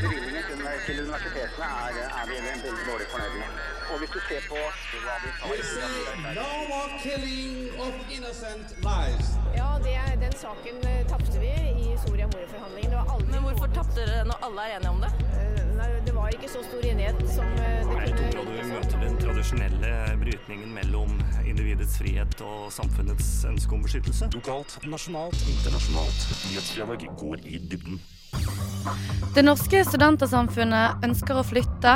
Bevilgningen til, til universitetene er, er vi veldig dårlig fornøyd med. Og hvis du ser på hva vi tar no more killing of innocent lives. Ja, det, den saken eh, tapte vi i Soria Moria-forhandlingene. Det Men hvorfor tapte dere når alle er enige om det? Eh, Nei, det var ikke så stor enighet som eh, det Jeg tror kunne du møter den tradisjonelle brytningen mellom individets frihet og samfunnets ønske om beskyttelse. Lokalt, nasjonalt, internasjonalt. Nyhetsdialog går i dybden. Det norske studentersamfunnet ønsker å flytte.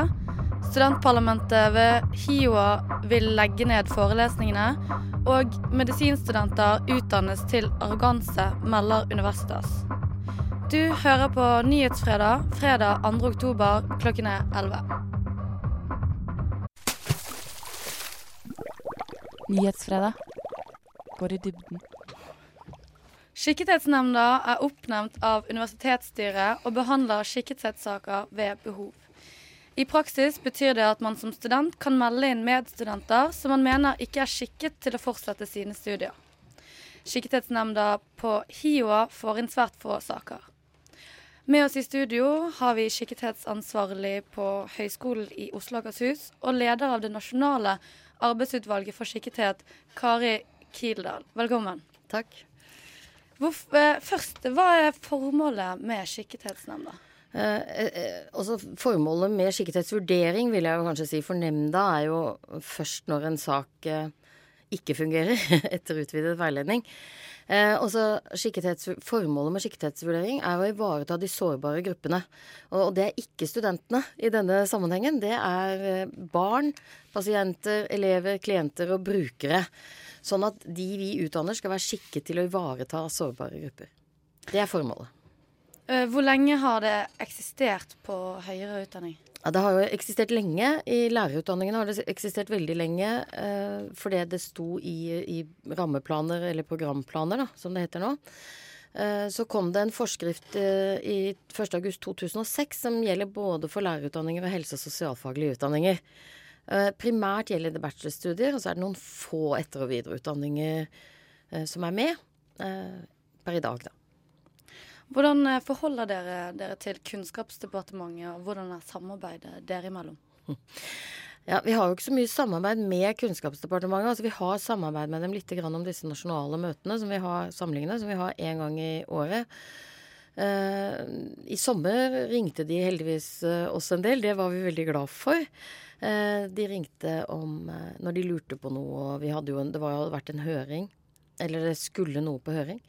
Studentparlamentet ved HiOA vil legge ned forelesningene. Og medisinstudenter utdannes til arroganse, melder Universitas. Du hører på Nyhetsfredag fredag 2. oktober klokken er 11. Nyhetsfredag går i dybden. Skikkethetsnemnda er oppnevnt av universitetsstyret og behandler skikkethetssaker ved behov. I praksis betyr det at man som student kan melde inn medstudenter som man mener ikke er skikket til å fortsette sine studier. Skikkethetsnemnda på HiOA får inn svært få saker. Med oss i studio har vi skikkethetsansvarlig på Høgskolen i Oslo og Akershus og leder av det nasjonale arbeidsutvalget for skikkethet, Kari Kildahl. Velkommen. Takk. Hvorf- eh, først, hva er formålet med skikkethetsnemnda? Eh, eh, altså Formålet med skikkethetsvurdering vil jeg jo kanskje si for nemnda er jo først når en sak eh, ikke fungerer etter utvidet veiledning. Eh, Formålet med skikkethetsvurdering er å ivareta de sårbare gruppene. Og, og det er ikke studentene i denne sammenhengen. Det er eh, barn, pasienter, elever, klienter og brukere. Sånn at de vi utdanner skal være skikket til å ivareta sårbare grupper. Det er formålet. Eh, Hvor lenge har det eksistert på høyere utdanning? Ja, det har jo eksistert lenge. I lærerutdanningene har det eksistert veldig lenge eh, fordi det sto i, i rammeplaner, eller programplaner, da, som det heter nå. Eh, så kom det en forskrift eh, i 1.8.2006 som gjelder både for lærerutdanninger og helse- og sosialfaglige utdanninger. Eh, primært gjelder det bachelorstudier, og så er det noen få etter- og videreutdanninger eh, som er med per i dag, da. Hvordan eh, forholder dere dere til Kunnskapsdepartementet, og hvordan er samarbeidet dere imellom? Ja, Vi har jo ikke så mye samarbeid med Kunnskapsdepartementet. altså Vi har samarbeid med dem litt om disse nasjonale møtene som vi har samlingene, som vi har én gang i året. Eh, I sommer ringte de heldigvis eh, oss en del. Det var vi veldig glad for. De ringte om når de lurte på noe, og vi hadde jo en, det var, jo vært en høring. Eller det skulle noe på høring.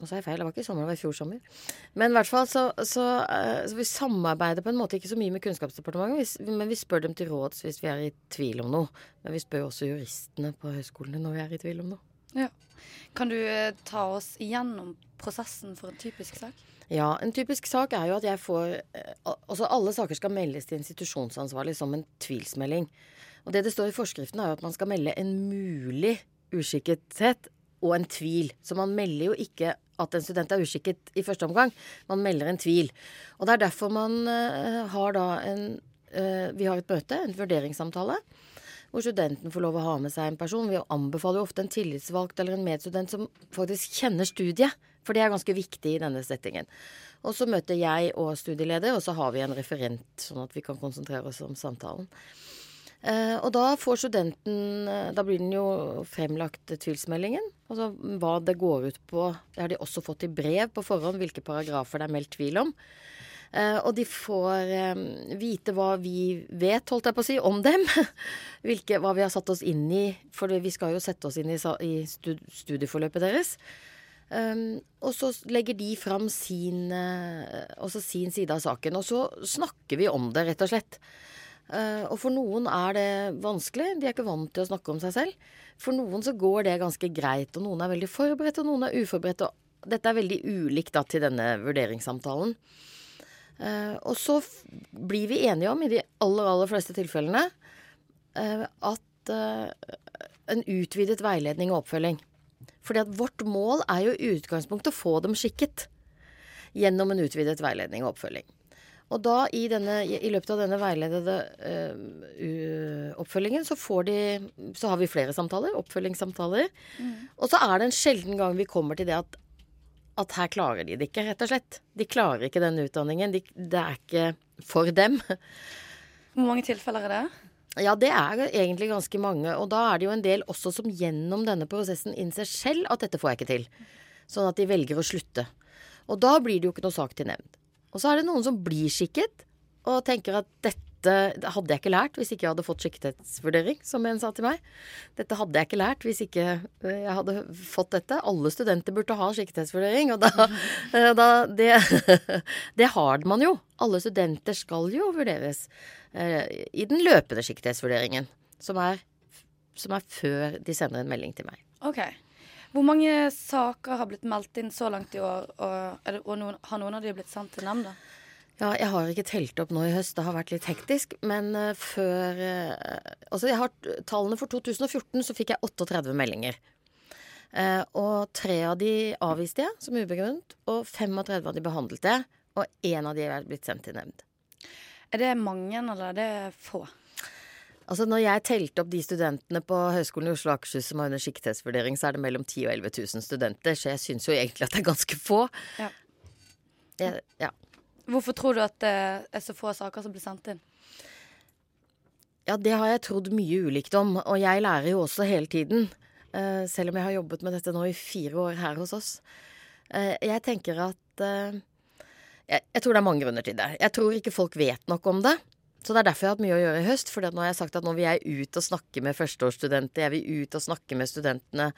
Nå sa jeg feil, det var ikke i sommer, det var i fjor sommer. Men i hvert fall så, så, eh, så vi samarbeider på en måte ikke så mye med Kunnskapsdepartementet, men vi spør dem til råds hvis vi er i tvil om noe. Men vi spør også juristene på høyskolene når vi er i tvil om noe. Ja. Kan du eh, ta oss igjennom prosessen for en typisk sak? Ja, en typisk sak er jo at jeg får eh, Altså alle saker skal meldes til institusjonsansvarlig som en tvilsmelding. Og det det står i forskriften er jo at man skal melde en mulig uskikkethet og en tvil. Så man melder jo ikke at en student er uskikket i første omgang. Man melder en tvil. Og det er derfor man eh, har da en eh, Vi har et møte, en vurderingssamtale. Hvor studenten får lov å ha med seg en person. Vi anbefaler jo ofte en tillitsvalgt eller en medstudent som faktisk kjenner studiet. For det er ganske viktig i denne settingen. Og så møter jeg og studieleder, og så har vi en referent, sånn at vi kan konsentrere oss om samtalen. Eh, og da får studenten eh, Da blir den jo fremlagt tvilsmeldingen. Altså hva det går ut på. Det har de også fått i brev på forhånd, hvilke paragrafer det er meldt tvil om. Eh, og de får vite hva vi vet, holdt jeg på å si, om dem. Hvilke, hva vi har satt oss inn i. For vi skal jo sette oss inn i studieforløpet deres. Um, og så legger de fram sin, uh, sin side av saken. Og så snakker vi om det, rett og slett. Eh, og for noen er det vanskelig. De er ikke vant til å snakke om seg selv. For noen så går det ganske greit, og noen er veldig forberedt, og noen er uforberedt. Og dette er veldig ulikt da til denne vurderingssamtalen. Eh, og så blir vi enige om, i de aller, aller fleste tilfellene, eh, at en utvidet veiledning og oppfølging. Fordi at vårt mål er jo i utgangspunktet å få dem skikket gjennom en utvidet veiledning og oppfølging. Og da i, denne, i løpet av denne veiledede uh, oppfølgingen så får de Så har vi flere samtaler, oppfølgingssamtaler. Og så er det en sjelden gang vi kommer til det at at her klarer de det ikke, rett og slett. De klarer ikke den utdanningen. De, det er ikke for dem. Hvor mange tilfeller er det? Ja, det er egentlig ganske mange. Og da er det jo en del også som gjennom denne prosessen innser selv at dette får jeg ikke til. Sånn at de velger å slutte. Og da blir det jo ikke noe sak til nemnd. Og så er det noen som blir skikket, og tenker at dette hadde jeg ikke lært hvis ikke jeg hadde fått skikkethetsvurdering, som en sa til meg. Dette hadde jeg ikke lært hvis ikke eh, jeg hadde fått dette. Alle studenter burde ha skikkethetsvurdering, og da, eh, da det, det har man jo. Alle studenter skal jo vurderes eh, i den løpende skikkethetsvurderingen, som er, som er før de sender en melding til meg. Ok. Hvor mange saker har blitt meldt inn så langt i år, og, det, og noen, har noen av de blitt sendt til nemnda? Ja, jeg har ikke telt opp nå i høst, det har vært litt hektisk. Men uh, før uh, Altså, jeg har tallene for 2014, så fikk jeg 38 meldinger. Uh, og tre av de avviste jeg som ubegrunnet, og 35 av de behandlet jeg. Og én av de er blitt sendt til nemnd. Er det mange, eller er det få? Altså, når jeg telte opp de studentene på Høgskolen i Oslo og Akershus som har under skikkethetsvurdering, så er det mellom 10 og 11 000 studenter, så jeg syns jo egentlig at det er ganske få. Ja. Jeg, ja. Hvorfor tror du at det er så få saker som blir sendt inn? Ja, det har jeg trodd mye ulikt om, og jeg lærer jo også hele tiden. Uh, selv om jeg har jobbet med dette nå i fire år her hos oss. Uh, jeg tenker at uh, jeg, jeg, tror det er mange grunner til det. Jeg tror ikke folk vet nok om det. Så det er derfor jeg har hatt mye å gjøre i høst. For nå har jeg sagt at nå vil jeg ut og snakke med førsteårsstudenter. Jeg vil ut og snakke med studentene.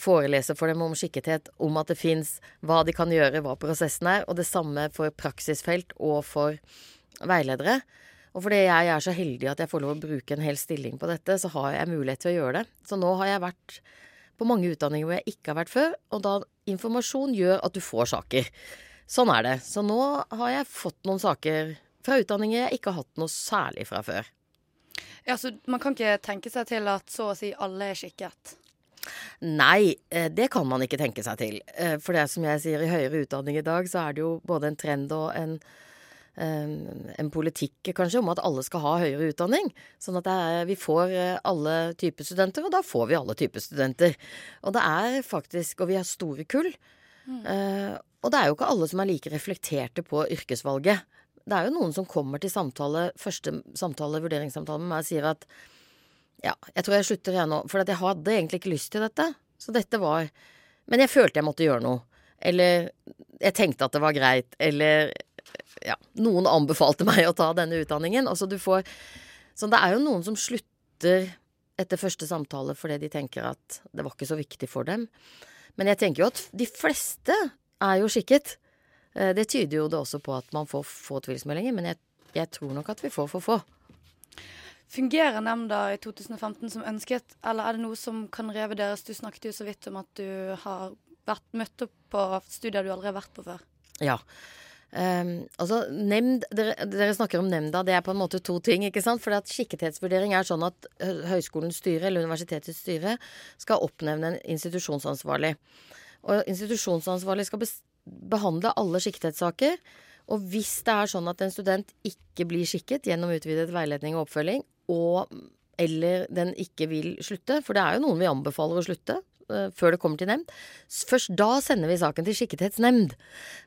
Forelese for dem om skikkethet, om at det fins, hva de kan gjøre, hva prosessen er. Og det samme for praksisfelt og for veiledere. Og fordi jeg er så heldig at jeg får lov å bruke en hel stilling på dette, så har jeg mulighet til å gjøre det. Så nå har jeg vært på mange utdanninger hvor jeg ikke har vært før, og da informasjon gjør at du får saker. Sånn er det. Så nå har jeg fått noen saker fra utdanninger jeg ikke har hatt noe særlig fra før. Ja, Så man kan ikke tenke seg til at så å si alle er skikket? Nei, det kan man ikke tenke seg til. For det som jeg sier, i høyere utdanning i dag, så er det jo både en trend og en en politikk kanskje om at alle skal ha høyere utdanning. Sånn at er, vi får eh, alle typer studenter, og da får vi alle typer studenter. Og det er faktisk Og vi har store kull. Mm. Og det er jo ikke alle som er like reflekterte på yrkesvalget. Det er jo noen som kommer til samtale, første samtale, vurderingssamtale med meg og sier at ja, jeg tror jeg slutter jeg nå. For jeg hadde egentlig ikke lyst til dette. Så dette var Men jeg følte jeg måtte gjøre noe. Eller jeg tenkte at det var greit. Eller ja, noen anbefalte meg å ta denne utdanningen. Altså du får Så det er jo noen som slutter etter første samtale fordi de tenker at det var ikke så viktig for dem. Men jeg tenker jo at de fleste er jo skikket. Eh, det tyder jo det også på at man får få tvilsmeldinger, men jeg, jeg tror nok at vi får for få. Fungerer nemnda i 2015 som ønsket, eller er det noe som kan revurderes? Du snakket jo så vidt om at du har vært møtt opp på studier du aldri har vært på før. Ja. Um, altså, nemnd, dere, dere, snakker om nemnda, det er på en måte to ting. ikke sant? For skikkethetsvurdering er sånn at høyskolens styre eller universitetets styre skal oppnevne en institusjonsansvarlig. Og institusjonsansvarlig skal behandle alle skikkethetssaker. Og hvis det er sånn at en student ikke blir skikket gjennom utvidet veiledning og oppfølging, og eller den ikke vil slutte, for det er jo noen vi anbefaler å slutte, uh, før det kommer til nemnd. Først da sender vi saken til skikkethetsnemnd.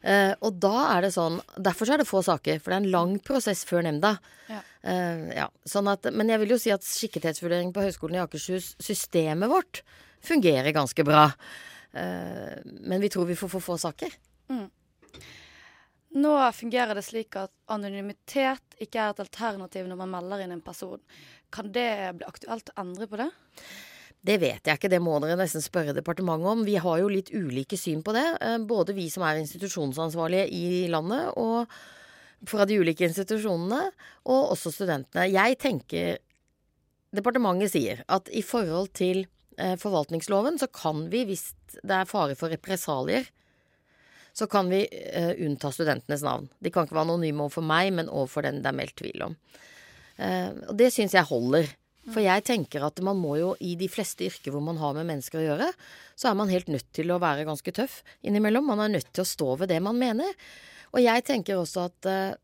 Uh, og da er det sånn Derfor er det få saker, for det er en lang prosess før nemnda. Ja. Uh, ja, sånn at, men jeg vil jo si at skikkethetsvurdering på Høgskolen i Akershus, systemet vårt, fungerer ganske bra. men vi tror vi får for få saker. Mm. Nå fungerer det slik at anonymitet ikke er et alternativ når man melder inn en person. Kan det bli aktuelt å endre på det? Det vet jeg ikke, det må dere nesten spørre departementet om. Vi har jo litt ulike syn på det. Eh, både vi som er institusjonsansvarlige i landet, og fra de ulike institusjonene, og også studentene. Jeg tenker Departementet sier at i forhold til eh, forvaltningsloven så kan vi, hvis det er fare for represalier, så kan vi uh, unnta studentenes navn. De kan ikke være anonyme overfor meg, men overfor den det er meldt tvil om. og det syns jeg holder. For jeg tenker at man må jo i de fleste yrker hvor man har med mennesker å gjøre, så er man helt nødt til å være ganske tøff innimellom. Man er nødt til å stå ved det man mener. Og jeg tenker også at uh,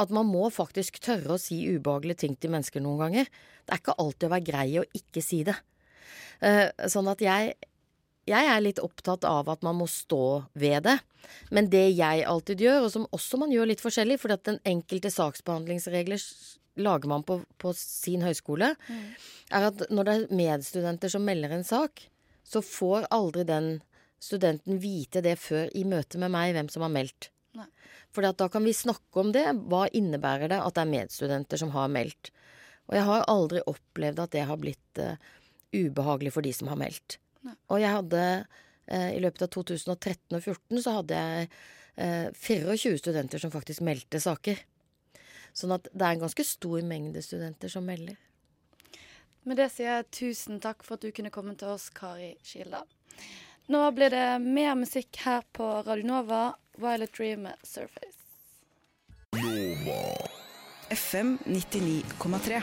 at man må faktisk tørre å si ubehagelige ting til mennesker noen ganger. Det er ikke alltid å være grei å ikke si det. Uh, sånn at jeg jeg er litt opptatt av at man må stå ved det. Men det jeg alltid gjør, og som også man gjør litt forskjellig, fordi at den enkelte saksbehandlingsregler lager man på, på sin høyskole, er at når det er medstudenter som melder en sak, så får aldri den studenten vite det før i møte med meg hvem som har meldt. For da kan vi snakke om det. Hva innebærer det at det er medstudenter som har meldt? Og jeg har aldri opplevd at det har blitt uh, ubehagelig for de som har meldt. Og jeg hadde eh, i løpet av 2013 og 2014 så hadde jeg eh, 24 studenter som faktisk meldte saker. Sånn at det er en ganske stor mengde studenter som melder. Med det sier jeg tusen takk for at du kunne komme til oss, Kari Kildahl. Nå blir det mer musikk her på Radio Nova. Violet Dream med Surface. FM 99,3.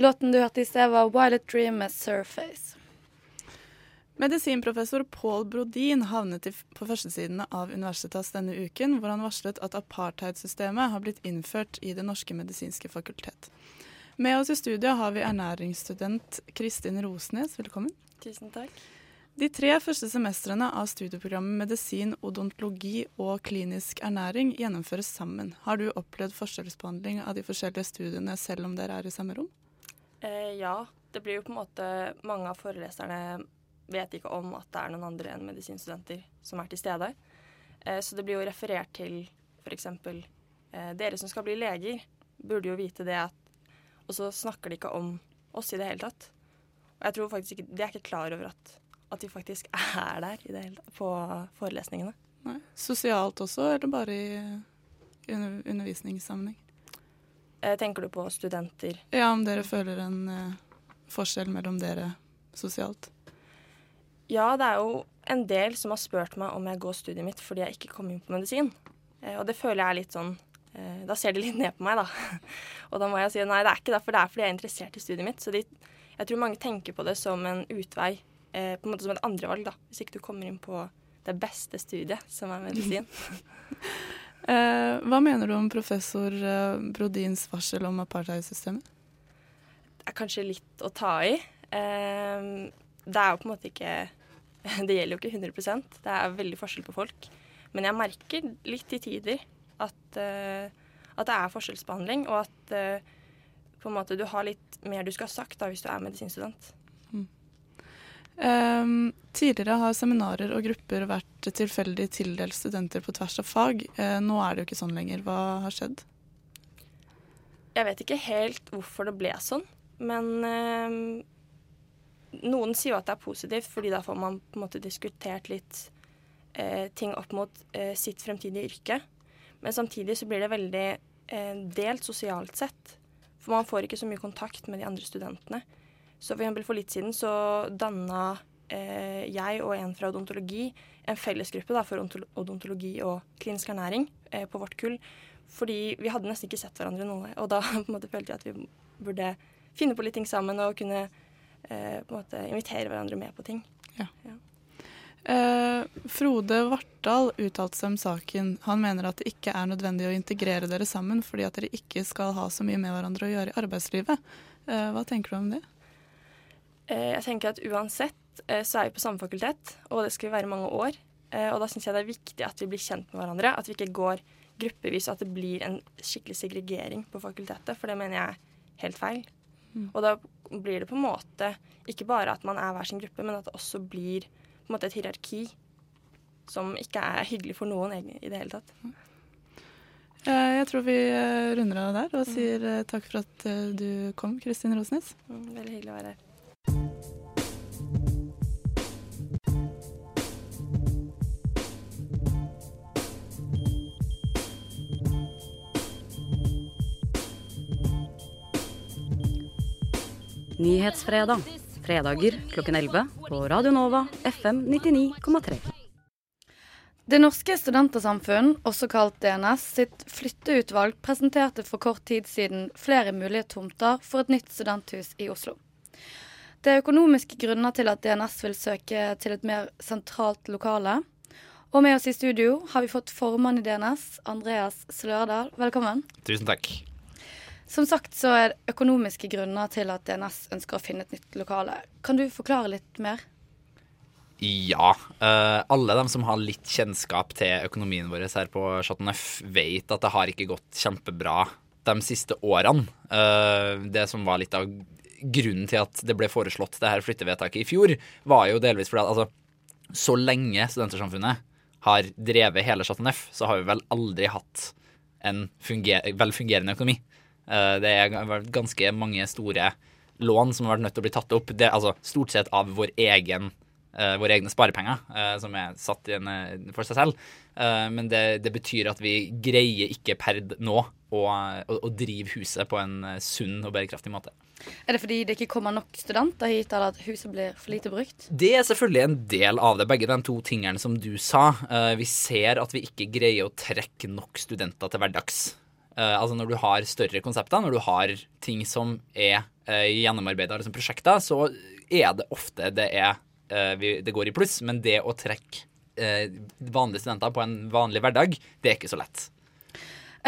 Låten du hørte i sted, var Violet Dream med Surface. Medisinprofessor Paul Brodin havnet på førstesidene av Universitas denne uken, hvor han varslet at apartheidsystemet har blitt innført i Det norske medisinske fakultet. Med oss i studio har vi ernæringsstudent Kristin Rosnes. Velkommen. Tusen takk. De tre første semestrene av studieprogrammet medisin, odontologi og klinisk ernæring gjennomføres sammen. Har du opplevd forskjellsbehandling av de forskjellige studiene selv om dere er i samme rom? Eh, ja, det blir jo på en måte Mange av foreleserne vet ikke om at det er noen andre enn medisinstudenter som er til stede. Eh, så det blir jo referert til f.eks. Eh, dere som skal bli leger, burde jo vite det at Og så snakker de ikke om oss i det hele tatt. Og jeg tror faktisk ikke De er ikke klar over at, at vi faktisk er der i det hele tatt, på forelesningene. Nei. Sosialt også, eller bare i under, undervisningssammenheng? Eh, tenker du på studenter? Ja, om dere føler en eh, forskjell mellom dere sosialt? Ja, det er jo en del som har spurt meg om jeg går studiet mitt fordi jeg ikke kom inn på medisin. Eh, og det føler jeg er litt sånn eh, Da ser de litt ned på meg, da. og da må jeg si nei, det er ikke derfor, det er fordi jeg er interessert i studiet mitt. Så de, jeg tror mange tenker på det som en utvei, eh, på en måte som et andrevalg, da. Hvis ikke du kommer inn på det beste studiet, som er medisin. Eh, hva mener du om professor eh, Brodins varsel om apartheidsystemet? Det er kanskje litt å ta i. Eh, det er jo på en måte ikke Det gjelder jo ikke 100 Det er veldig forskjell på folk. Men jeg merker litt i tider at, at det er forskjellsbehandling, og at på en måte du har litt mer du skal ha sagt da hvis du er medisinstudent. Eh, tidligere har seminarer og grupper vært tilfeldig tildelt studenter på tvers av fag. Uh, nå er det jo ikke sånn lenger. Hva har skjedd? Jeg vet ikke helt hvorfor det ble sånn, men uh, noen sier jo at det er positivt, fordi da får man på en måte diskutert litt uh, ting opp mot eh, sitt fremtidige yrke. Men samtidig så blir det veldig delt sosialt sett. For man får ikke så mye kontakt med de andre studentene. Så for for litt siden så danna eh, jeg og en fra odontologi en fellesgruppe da, for odontologi og klinisk ernæring eh, på vårt kull. Fordi vi hadde nesten ikke sett hverandre noe. Og da måte følte jeg at vi burde finne på litt ting sammen og kunne eh, måte invitere hverandre med på ting. Eh, Frode Vartdal uttalte seg om saken. Han mener at det ikke er nødvendig å integrere dere sammen fordi at dere ikke skal ha så mye med hverandre å gjøre i arbeidslivet. Eh, hva tenker du om det? Eh, jeg tenker at uansett eh, så er vi på samme fakultet, og det skal vi være mange år. Eh, og da syns jeg det er viktig at vi blir kjent med hverandre. At vi ikke går gruppevis, og at det blir en skikkelig segregering på fakultetet. For det mener jeg er helt feil. Mm. Og da blir det på en måte ikke bare at man er hver sin gruppe, men at det også blir på en måte et hierarki som ikke er hyggelig for noen i det hele tatt. Eh, jeg tror vi runder av der og sier eh, takk for at du kom, Kristin Rosnes. Mm, veldig hyggelig å være her. Nyhetsfredag. Fredager klokken 11 på Radio Nova FM 99,3. Det norske studentersamfunn, også kalt DNS, sitt flytteutvalg presenterte for kort tid siden flere mulige tomter for et nytt studenthus i Oslo. Det er økonomiske grunner til at DNS vil søke til et mer sentralt lokale. Og med oss i studio har vi fått formann i DNS, Andreas Slørdal. Velkommen. Tusen takk. Som sagt så er det økonomiske grunner til at DNS ønsker å finne et nytt lokale. Kan du forklare litt mer? Ja. Uh, alle de som har litt kjennskap til økonomien vår her på Chateauneuf, vet at det har ikke gått kjempebra de siste årene. Uh, det som var litt av grunnen til at det ble foreslått det her flyttevedtaket i fjor, var jo delvis fordi at altså, så lenge Studentersamfunnet har drevet hele Chateauneuf, så har vi vel aldri hatt en funger velfungerende økonomi. Eh, det er ganske mange store lån som har vært nødt til å bli tatt opp. Det, altså, stort sett av vår egen uh, våre egne sparepenger, uh, som er satt uh, for seg selv. men det, det, betyr at vi greier ikke per nå å, å, å, drive huset på en sunn og bærekraftig måte. Er det fordi det ikke kommer nok studenter hit, eller at huset blir for lite brukt? Det er selvfølgelig en del av det, begge de to tingene som du sa. vi ser at vi ikke greier å trekke nok studenter til hverdags. Altså Når du har større konsepter, når du har ting som er uh, gjennomarbeida liksom prosjekter, så er det ofte det er Eh, det går i pluss, men det å trekke eh, vanlige studenter på en vanlig hverdag, det er ikke så lett.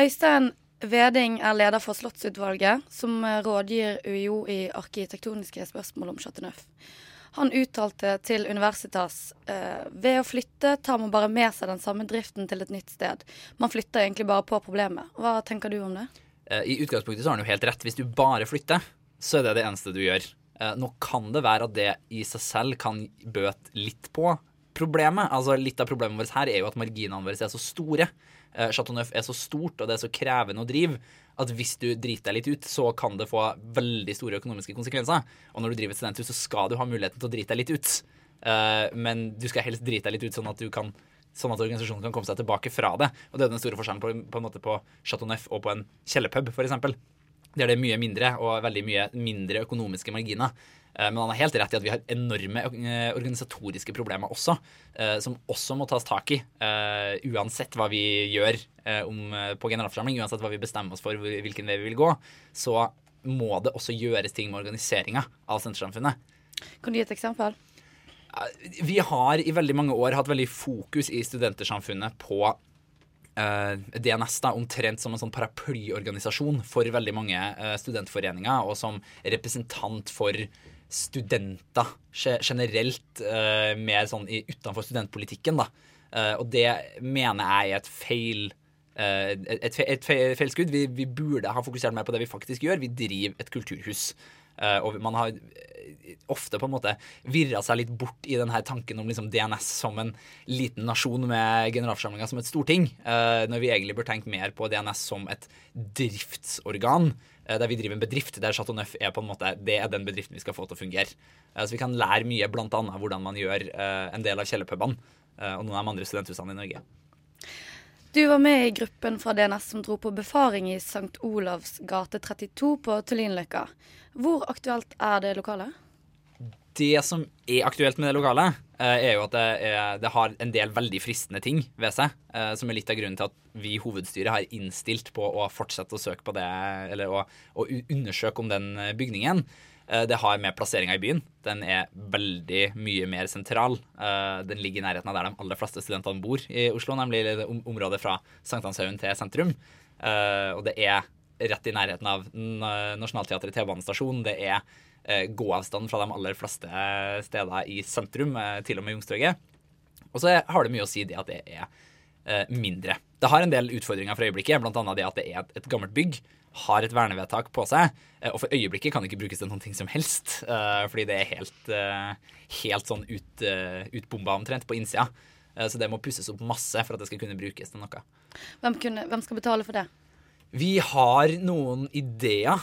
Øystein Veding er leder for Slottsutvalget, som eh, rådgir UiO i arkitektoniske spørsmål om Chateau Neuf. Han uttalte til Universitas eh, ved å flytte tar man bare med seg den samme driften til et nytt sted. Man flytter egentlig bare på problemet. Hva tenker du om det? Eh, I utgangspunktet så har han jo helt rett. Hvis du bare flytter, så er det det eneste du gjør. Eh, nå kan det være at det i seg selv kan bøte litt på problemet. Altså Litt av problemet vårt her er jo at marginene våre er så store. Eh, Chateau Neuf er så stort og det er så krevende å drive at hvis du driter deg litt ut, så kan det få veldig store økonomiske konsekvenser. Og når du driver et studenthus, så skal du ha muligheten til å drite deg litt ut. Eh, men du skal helst drite deg litt ut sånn at kan Sånn at organisasjonen kan komme seg tilbake fra det. Og det er den store forskjellen på, på, på Chateau Neuf og på en kjellerpub, f.eks der det er mye mindre og veldig mye mindre økonomiske marginer. Eh, men han har helt rett i at vi har enorme eh, organisatoriske problemer også, eh, som også må tas tak i. Uansett hva vi gjør på generalforsamling, uansett hva vi bestemmer oss for hvilken vei vi vil gå, så må det også gjøres ting med organiseringa av Sentersamfunnet. Kan du gi et eksempel? Vi har i veldig mange år hatt veldig fokus i Studentersamfunnet på DNS da, omtrent som en sånn paraplyorganisasjon for veldig mange uh, studentforeninger, og som representant for studenter generelt, uh, mer sånn utenfor studentpolitikken. da. og det mener jeg er et feil et, et, feil skudd. Vi, vi, burde ha fokusert mer på det vi faktisk gjør. Vi driver et kulturhus. Og man har ofte på en måte virra seg litt bort i denne tanken om liksom DNS som en liten nasjon med generalforsamlinga som et storting, uh, når vi egentlig bør tenke mer på DNS som et driftsorgan. Der vi driver en bedrift der Chateau Neuf er på en måte, det er den bedriften vi skal få til å fungere. Så vi kan lære mye bl.a. hvordan man gjør en del av kjellerpubene og noen av de andre studenthusene i Norge. Du var med i gruppen fra DNS som dro på befaring i St. Olavs gate 32 på Tullinløkka. Hvor aktuelt er det lokalet? Det som er aktuelt med det lokalet, eh, er jo at det, er, det har en del veldig fristende ting ved seg. Eh, som er litt av grunnen til at vi i hovedstyret har innstilt på å fortsette å søke på det, eller å, å undersøke om den eh, bygningen. Det har med plasseringa i byen. Den er veldig mye mer sentral. Den ligger i nærheten av der de aller fleste studentene bor i Oslo, nemlig området fra Sankthanshaugen til sentrum. Og det er rett i nærheten av Nationaltheatret T-banestasjon. Det er eh, gåavstand fra de aller fleste steder i sentrum, eh, til og med Youngstorget. Og så har det mye å si det at det er eh, mindre. Det har en del utfordringer for øyeblikket, bl.a. det at det er et gammelt bygg. Har et vernevedtak på seg, eh, og for øyeblikket kan det ikke brukes til noen ting som helst. Eh, fordi det er helt, helt sånn ut, utbomba omtrent på innsida. Så det må pusses opp masse for at det skal kunne brukes til noe. Hvem, kunne, hvem skal betale for det? Vi har noen ideer.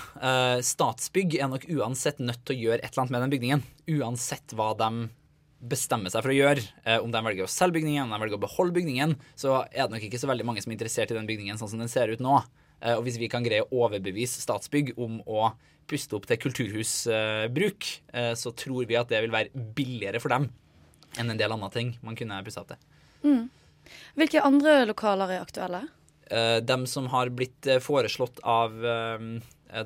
Statsbygg er nok uansett nødt til å gjøre et eller annet med den bygningen. Uansett hva de bestemmer seg for å gjøre. Om de velger å selge bygningen, om de velger å beholde bygningen, så er det nok ikke så veldig mange som er interessert i den bygningen sånn som den ser ut nå. Eh, og hvis vi kan greie å overbevise Statsbygg om å puste opp til kulturhusbruk, eh, så tror vi at det vil være billigere for dem enn en del andre ting man kunne pussa opp til. Mm. Hvilke andre lokaler er aktuelle? De dem som har blitt eh, foreslått av eh,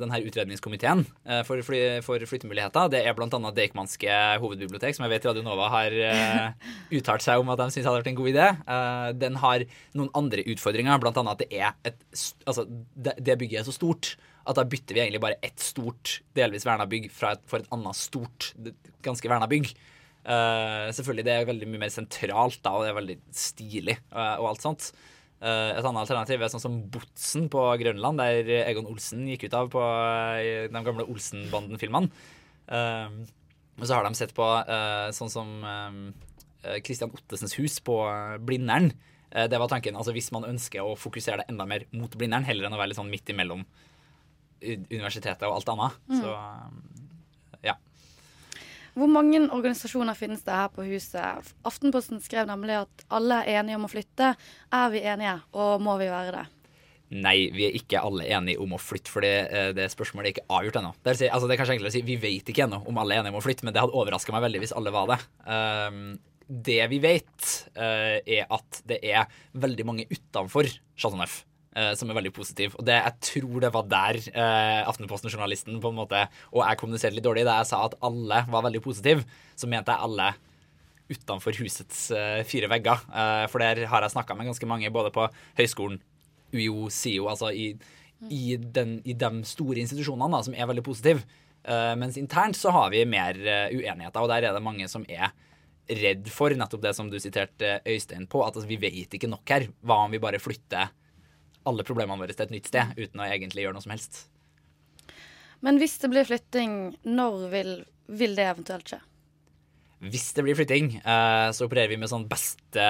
denne utredningskomiteen eh, for, fly, for flyttemuligheter, det er bl.a. Deichmanske hovedbibliotek, som jeg vet Radio Nova har eh, uttalt seg om at de syns hadde vært en god idé. Eh, den har noen andre utfordringer, bl.a. at det er et Altså, det, det bygget er så stort at da bytter vi egentlig bare ett stort, delvis verna bygg fra et, for et annet stort, ganske verna bygg. Uh, selvfølgelig, det er veldig mye mer sentralt da, og det er veldig stilig eh, og alt sånt. Eh, et annet alternativ er sånn som Botsen på Grønland, der Egon Olsen gikk ut av på eh, de gamle Olsen-banden-filmene. Eh, og så har de sett på eh, sånn som Christian Ottesens hus på Blindern. Det var tanken, altså Hvis man ønsker å fokusere det enda mer mot Blindern, heller enn å være litt sånn midt imellom universitetet og alt annet. Mm. Så eh, ja. Hvor mange organisasjoner finnes det her på huset? Aftenposten skrev nemlig at alle er enige om å flytte. Er vi enige, og må vi være det? Nei, vi er ikke alle enige om å flytte, for det, eh, det spørsmålet er ikke avgjort ennå. Det, er altså, det er kanskje enklere å si vi vet ikke ennå om alle er enige om å flytte, men det hadde overraska meg veldig hvis alle var det. Um, det vi vet, uh, er at det er veldig mange utenfor Chateau Neuf. Eh, som er veldig positiv. Og det, jeg tror det var der uh, Aftenposten-journalisten på en måte Og jeg kommuniserte litt dårlig. Da jeg sa at alle var veldig positive, så mente jeg alle utenfor husets uh, fire vegger. For der har jeg snakka med ganske mange, både på høyskolen, UiO, SIO, altså i, i, den, i de store institusjonene da, som er veldig positive. Mens internt så har vi mer uenigheter, og der er det mange som er redd for nettopp det som du siterte Øystein på, at altså, vi vet ikke nok her. Hva om vi bare flytter alle problemene våre til et nytt sted uten å egentlig gjøre noe som helst? Men hvis det blir flytting, når vil, vil det eventuelt skje? Hvis det blir flytting, eh, så opererer vi med sånn beste,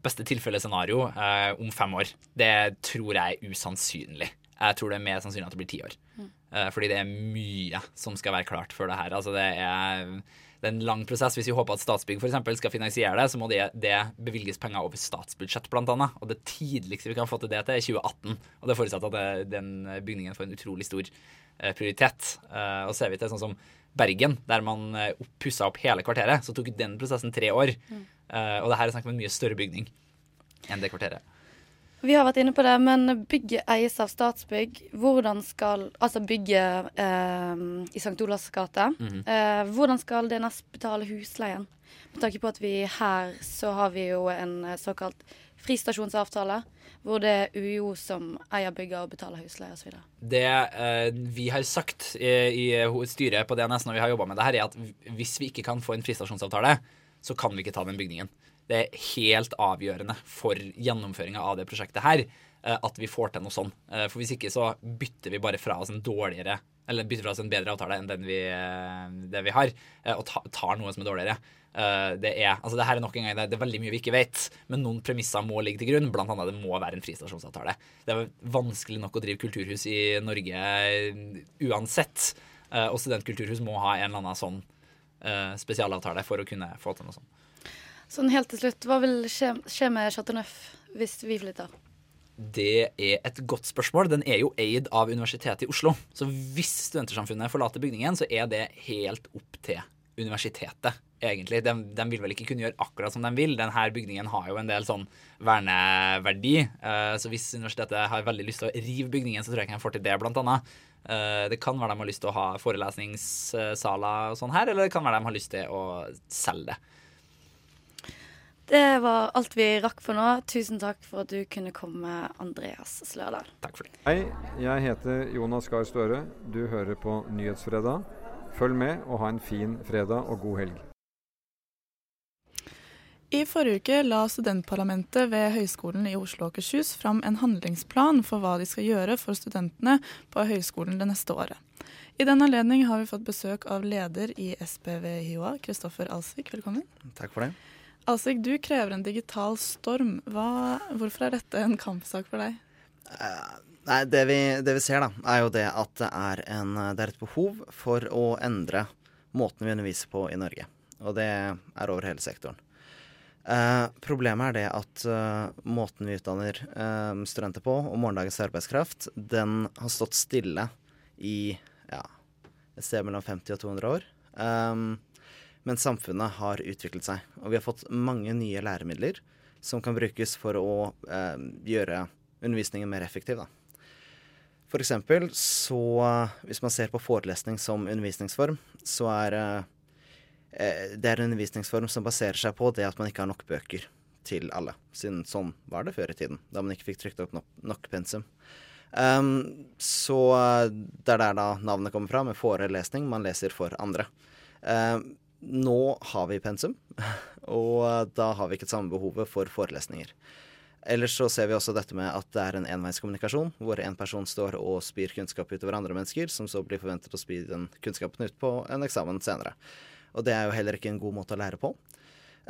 beste tilfellescenario eh, om fem år. Det tror jeg er usannsynlig. Jeg tror det er mer sannsynlig at det blir ti år. Mm. Eh, fordi det er mye som skal være klart før det her. Altså det er, det er en lang prosess. Hvis vi håper at Statsbygg for eksempel, skal finansiere det, så må det, det bevilges penger over statsbudsjett, annet. Og det tidligste vi kan få til det til, er 2018. Og det er forutsatt at det, den bygningen får en utrolig stor eh, prioritet. Eh, og ser vi til sånn som Bergen, der man eh, pussa opp hele kvarteret, så tok den prosessen tre år. Mm. Eh, og det her er snakk om en mye større bygning enn det kvarteret. Vi har vært inne på det, men bygget eies av Statsbygg. Hvordan skal Altså bygget eh, i St. Olavs gate. Mhm. eh, hvordan skal DNS betale husleien? Med tanke på at vi her så har vi jo en eh, såkalt fristasjonsavtale, hvor det er UiO som eier bygget og betaler husleie osv. Det eh, vi har sagt i, i styret på DNS når vi har jobba med det her, er at hvis vi ikke kan få en fristasjonsavtale, så kan vi ikke ta den bygningen. Det er helt avgjørende for gjennomføringa av det prosjektet her eh, at vi får til noe sånn. Eh, For hvis ikke så bytter vi bare fra oss en dårligere eller bytter fra oss en bedre avtale enn den vi, eh, det vi har, og tar noe som er dårligere. Det er, altså det her er nok en gang, det er- veldig mye vi ikke vet, men noen premisser må ligge til grunn. Blant annet det må være en fristasjonsavtale. Det er vanskelig nok å drive kulturhus i Norge uansett. Og studentkulturhus må ha en eller annen sånn spesialavtale for å kunne få til noe sånt. Sånn helt til slutt, hva vil skje, skje med Chateau Neuf hvis vi flytter? Det er et godt spørsmål. Den er jo eid av Universitetet i Oslo. Så hvis Studentersamfunnet forlater bygningen, så er det helt opp til universitetet, egentlig. De, de vil vel ikke kunne gjøre akkurat som de vil. Denne bygningen har jo en del sånn verneverdi. Eh, Så hvis universitetet har veldig lyst til å rive bygningen, så tror jeg ikke de får til det, blant annet. Eh, Det kan være de har lyst til å ha forelesningssaler og sånn her, eller det kan være de har lyst til å selge det. Det var alt vi rakk for nå. Tusen takk for at du kunne komme, Andreas Slørdal. Takk for det. Hei, jeg heter Jonas Gahr Støre. Du hører på Nyhetsfredag. Følg med og ha en fin fredag og god helg. I forrige uke la studentparlamentet ved Høgskolen i Oslo og Akershus fram en handlingsplan for hva de skal gjøre for studentene på høyskolen det neste året. I den anledning har vi fått besøk av leder i SPVHIOA, Kristoffer Alsvik. Velkommen. Takk for det. Alsvik, du krever en digital storm. Hva, hvorfor er dette en kampsak for deg? Nei, det vi, det vi ser, da, er jo det at det er, en, det er et behov for å endre måten vi underviser på i Norge. Og det er over hele sektoren. Uh, problemet er det at uh, måten vi utdanner eh, studenter på, og morgendagens arbeidskraft, den har stått stille i ja, et sted mellom 50 og 200 år. Um, men samfunnet har utviklet seg, og vi har fått mange nye læremidler som kan brukes for å eh, gjøre undervisningen mer effektiv. Da. For eksempel så Hvis man ser på forelesning som undervisningsform, så er eh, det er en undervisningsform som baserer seg på det at man ikke har nok bøker til alle. Siden sånn var det før i tiden, da man ikke fikk trykt opp nok, nok pensum. Um, så det er der da navnet kommer fra, med forelesning. Man leser for andre. Um, nå har vi pensum, og da har vi ikke det samme behovet for forelesninger. Ellers så ser vi også dette med at det er en enveiskommunikasjon, hvor en person står og spyr kunnskap utover andre mennesker, som så blir forventet å spy den kunnskapen ut på en eksamen senere. Og det er jo heller ikke en god måte å lære på.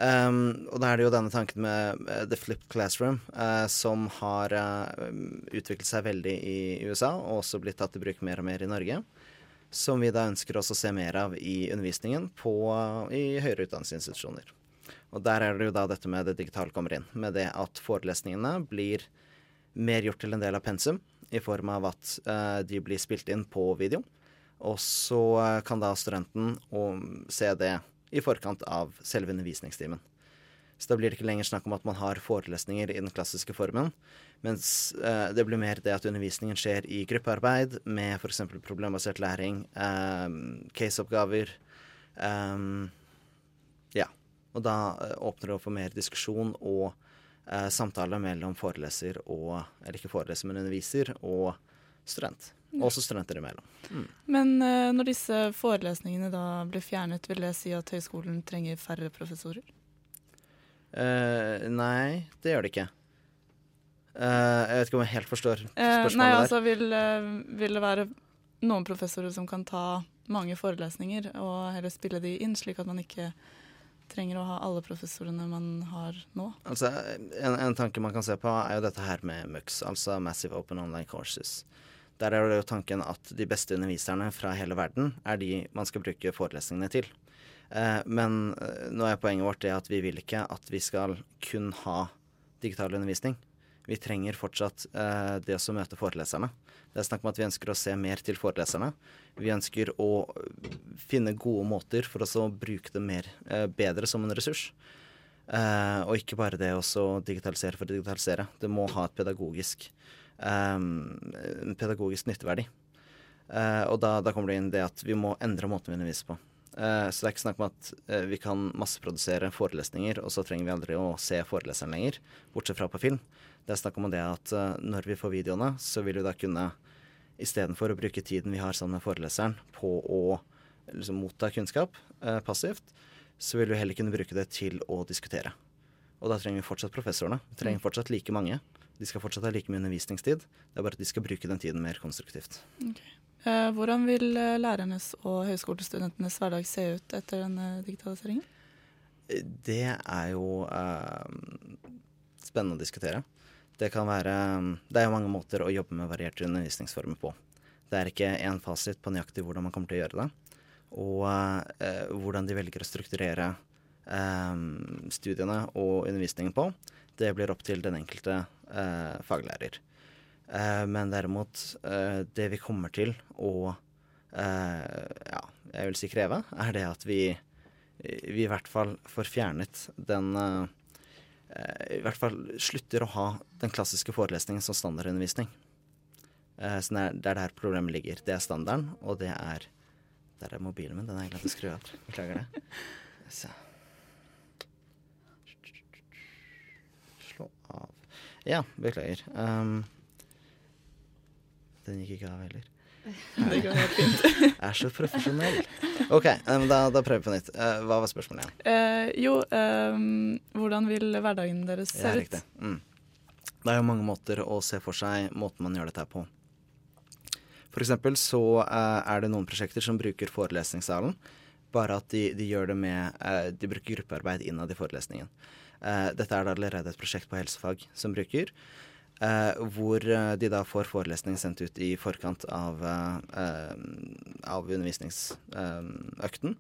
Um, og da er det jo denne tanken med uh, The Flipped Classroom, uh, som har uh, utviklet seg veldig i USA, og også blitt tatt i bruk mer og mer i Norge. Som vi da ønsker oss å se mer av i undervisningen på, i høyere utdanningsinstitusjoner. Og der er det jo da dette med det digitale kommer inn. Med det at forelesningene blir mer gjort til en del av pensum, i form av at de blir spilt inn på video. Og så kan da studenten se det i forkant av selve undervisningstimen. Så da blir det ikke lenger snakk om at man har forelesninger i den klassiske formen, mens eh, det blir mer det at undervisningen skjer i gruppearbeid med f.eks. problembasert læring, eh, caseoppgaver. Eh, ja. Og da eh, åpner det opp for mer diskusjon og eh, samtale mellom foreleser og Eller ikke foreleser, men underviser og student. Også studenter imellom. Mm. Men uh, når disse forelesningene da blir fjernet, vil det si at høyskolen trenger færre professorer? Uh, nei, det gjør det ikke. Uh, jeg vet ikke om jeg helt forstår spørsmålet nei, der. altså vil, vil, det være noen professorer som kan ta mange forelesninger og heller spille de inn, slik at man ikke trenger å ha alle professorene man har nå? Altså, en, en tanke man kan se på, er jo dette her med MUX, altså Massive Open Online Courses. Der er det jo tanken at de beste underviserne fra hele verden er de man skal bruke forelesningene til. Eh, men eh, nå er poenget vårt det at vi vil ikke at vi skal kun ha digital undervisning. Vi trenger fortsatt eh, det å møte foreleserne. Det er snakk om at vi ønsker å se mer til foreleserne. Vi ønsker å finne gode måter for å bruke det mer, bedre som en ressurs. og ikke bare det å digitalisere for å digitalisere. Det må ha et pedagogisk en pedagogisk nytteverdi. Og da, da, kommer det inn det at vi må endre måten vi underviser på. Uh, så det er ikke snakk om at uh, vi kan masseprodusere forelesninger, og så trenger vi aldri å se foreleseren lenger, bortsett fra på film. Det er snakk om det at når vi får videoene, så vil vi da kunne istedenfor å bruke tiden vi har sammen med foreleseren på å liksom, motta kunnskap passivt, så vil vi heller kunne bruke det til å diskutere. Og da trenger vi fortsatt professorene. Vi trenger mm. fortsatt like mange. De skal fortsatt ha like mye undervisningstid, det er bare at de skal bruke den tiden mer konstruktivt. Okay. Eh, hvordan vil eh, lærernes og høyskolestudentenes hverdag se ut etter denne digitaliseringen? Det er jo eh, spennende å diskutere. Det kan være Det er jo mange måter å jobbe med varierte undervisningsformer på. Det er ikke én fasit på nøyaktig hvordan man kommer til å gjøre det. Og eh, hvordan de velger å strukturere eh, studiene og undervisningen på, det blir opp til den enkelte eh, faglærer. Eh, men derimot, eh, det vi kommer til å eh, ja, jeg vil si kreve, er det at vi, vi i hvert fall får fjernet den eh, I hvert fall slutter å ha den klassiske forelesningen som standardundervisning. Eh, så det er der problemet ligger. Det er standarden, og det er Der er mobilen min. Den har jeg glemt å skru av. Beklager det. Så. Slå av. Ja, beklager. Um, den gikk ikke av heller. Det går helt fint. Jeg er så profesjonell. OK, um, da, da, prøver vi på nytt. Uh, hva var spørsmålet igjen? Uh, jo, um, hvordan vil hverdagen deres se ja, Riktig. Mm. Det er jo mange måter å se for seg måten man gjør dette på. For eksempel så uh, er det noen prosjekter som bruker forelesningssalen, bare at de, de gjør det med De bruker gruppearbeid innad i forelesningen. Uh, dette er da allerede et prosjekt på helsefag som bruker. Uh, hvor uh, de da får forelesning sendt ut i forkant av, av undervisningsøkten.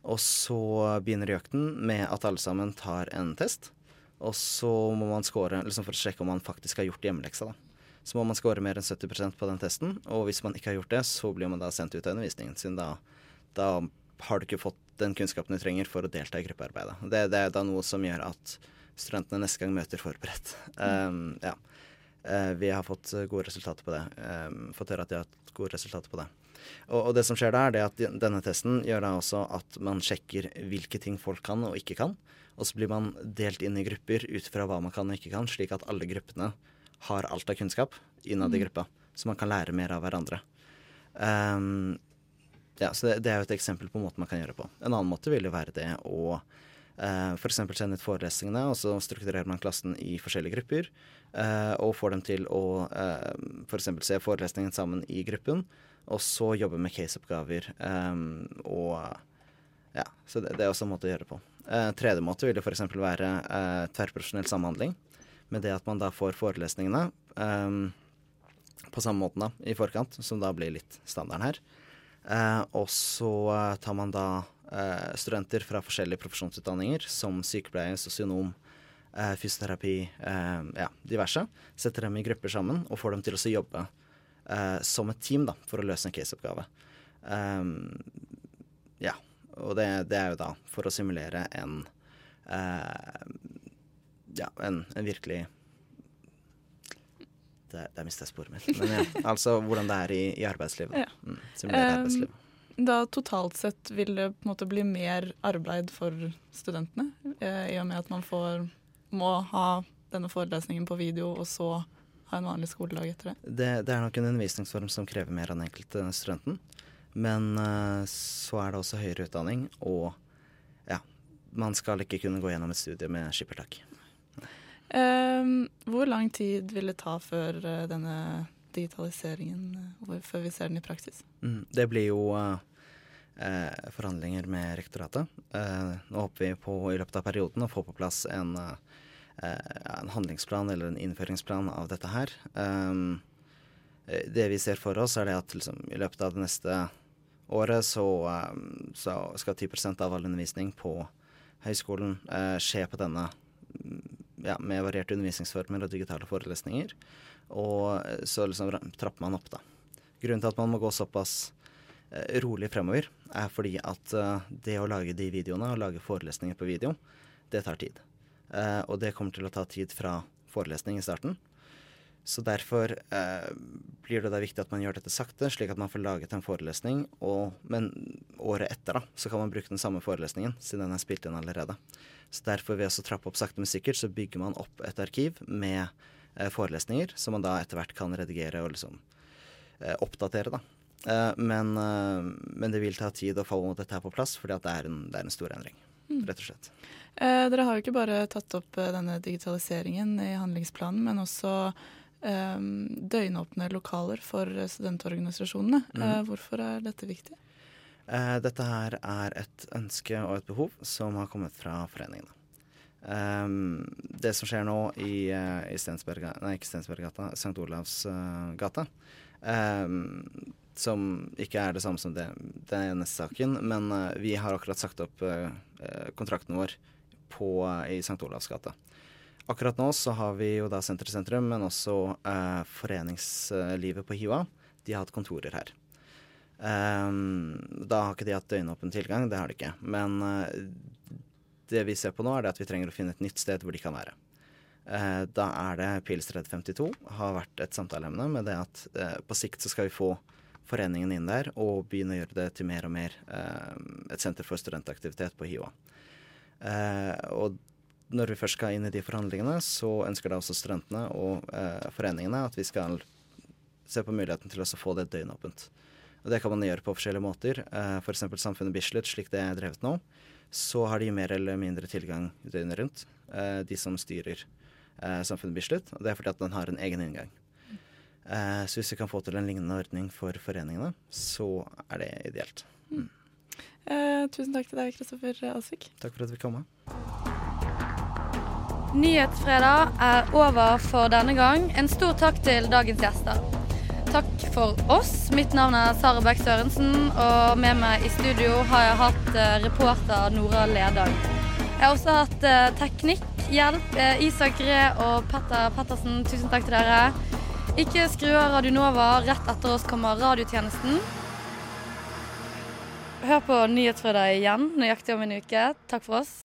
Og så begynner økten med at alle sammen tar en test. Og så må man score liksom for å sjekke om man faktisk har gjort hjemmeleksa. da. Så må man score mer enn 70% på den testen. Og hvis man ikke har gjort det, så blir man da sendt ut av undervisningen. Siden da, da har du ikke fått den kunnskapen du trenger for å delta i gruppearbeidet. Det, det er da noe som gjør at studentene neste gang møter forberedt. Um, ja. Uh, vi har fått gode resultater på det. Um, fått høre at de har hatt gode resultater på det. Og, og det som skjer da, er det at denne testen gjør da også at man sjekker hvilke ting folk kan og ikke kan. Og så blir man delt inn i grupper ut fra hva man kan og ikke kan, slik at alle gruppene har alt av kunnskap innad i Mm. gruppa, så man kan lære mer av hverandre. Um, ja, så det, det er jo et eksempel på måten man kan gjøre på. En annen måte vil jo være det å eh, f.eks. sende ut forelesningene, og så strukturerer man klassen i forskjellige grupper. eh, og får dem til å eh, f.eks. se forelesningen sammen i gruppen, og så jobbe med caseoppgaver. Eh, og ja, så det, det er også en måte å gjøre det på. Eh, tredje måte vil jo f.eks. være eh, tverrprofesjonell samhandling. Med det at man da får forelesningene eh, på samme måten da, i forkant, som da blir litt standarden her. Eh, og så eh, tar man da eh, studenter fra forskjellige profesjonsutdanninger, som sykepleier, sosionom, fysioterapi, ja, diverse. Setter dem i grupper sammen og får dem til å jobbe som et team da, for å løse en caseoppgave. Ja, og det, det er jo da for å simulere en ja, en, en virkelig Der, der mistet jeg sporet mitt. Men ja, altså hvordan det er i, i arbeidslivet. Ja. Mm, arbeidslivet. Da totalt sett vil det på en måte bli mer arbeid for studentene, eh, i og med at man får, må ha denne forelesningen på video, og så ha en vanlig skoledag etter det. Det, det er nok en undervisningsform som krever mer av den enkelte studenten. Men uh, så er det også høyere utdanning, og ja, man skal ikke kunne gå gjennom et studie med skippertak. Um, hvor lang tid vil det ta før eh, denne digitaliseringen, eh, før vi ser den i praksis? Mm, det blir jo eh, forhandlinger med rektoratet. Nå håper vi på i løpet av perioden å få på plass en, en handlingsplan eller en innføringsplan av dette her. Um, eh, det vi ser for oss, er det at liksom, i løpet av det neste året så, eh, så skal 10% av all undervisning på høyskolen skje på denne ja, med varierte undervisningsformer og digitale forelesninger. Og eh, så liksom trapper man opp, da. Grunnen til at man må gå såpass eh, rolig fremover, er fordi at eh, det å lage de videoene og lage forelesninger på video, det tar tid. Og det kommer til å ta tid fra forelesning i starten. Så derfor eh, blir det da viktig at man gjør dette sakte, slik at man får laget en forelesning. Og, men året etter da, så kan man bruke den samme forelesningen, siden den er spilt inn allerede. Så derfor ved å trappe opp sakte, men sikkert, så bygger man opp et arkiv med eh, forelesninger, som man da etter hvert kan redigere og liksom eh, oppdatere, da. Eh, men, eh, men det vil ta tid å få dette her på plass, fordi at det er en, det er en stor endring, Mm. rett og slett. Eh, dere har jo ikke bare tatt opp denne digitaliseringen i handlingsplanen, men også døgnåpne lokaler for eh, studentorganisasjonene. Eh, hvorfor er dette viktig? Eh, dette her er et ønske og et behov som har kommet fra foreningene. Ehm, det som skjer nå i, uh, i Stensberg, nei, ikke Stensberggata, St. Olavs eh, gate, ehm, som ikke er det samme som det, den neste saken, men eh, vi har akkurat sagt opp eh, eh, kontrakten vår på, eh, i St. Olavs gate. Akkurat nå så har vi jo da Senter i sentrum, men også eh, foreningslivet på Hiva. De har hatt kontorer her. Um, da har ikke de hatt døgnåpen tilgang, det har de ikke. Men uh, det vi ser på nå, er at vi trenger å finne et nytt sted hvor de kan være. Uh, da er det Pilsred 52 har vært et samtaleemne med det at uh, på sikt så skal vi få foreningen inn der og begynne å gjøre det til mer og mer et senter for studentaktivitet på HiOA. Og når vi først skal inn i de forhandlingene, så ønsker da også studentene og eh, foreningene at vi skal se på muligheten til å få det døgnåpent. Og det kan man gjøre på forskjellige måter. Eh, F.eks. Samfunnet Bislett, slik det er drevet nå. Så har de mer eller mindre tilgang døgnet rundt, eh, de som styrer eh, Samfunnet Bislett. Og det er fordi at den har en egen inngang. Eh, så hvis vi kan få til en lignende ordning for foreningene, så er det ideelt. Eh, tusen takk til deg, Kristoffer Asvik. Takk for at vi kom. Nyhetsfredag er over for denne gang. En stor takk til dagens gjester. takk for oss. Mitt navn er Sara Bech Sørensen, og med meg i studio har jeg hatt eh, reporter Nora Ledang. Jeg har også hatt eh, teknikkhjelp. Eh, Isak Ree og Petter Pettersen, tusen takk til dere. Ikke skru av Radio Nova. Rett etter oss kommer radiotjenesten. Hør på Nyhetsfredag igjen nøyaktig om en uke. Takk for oss.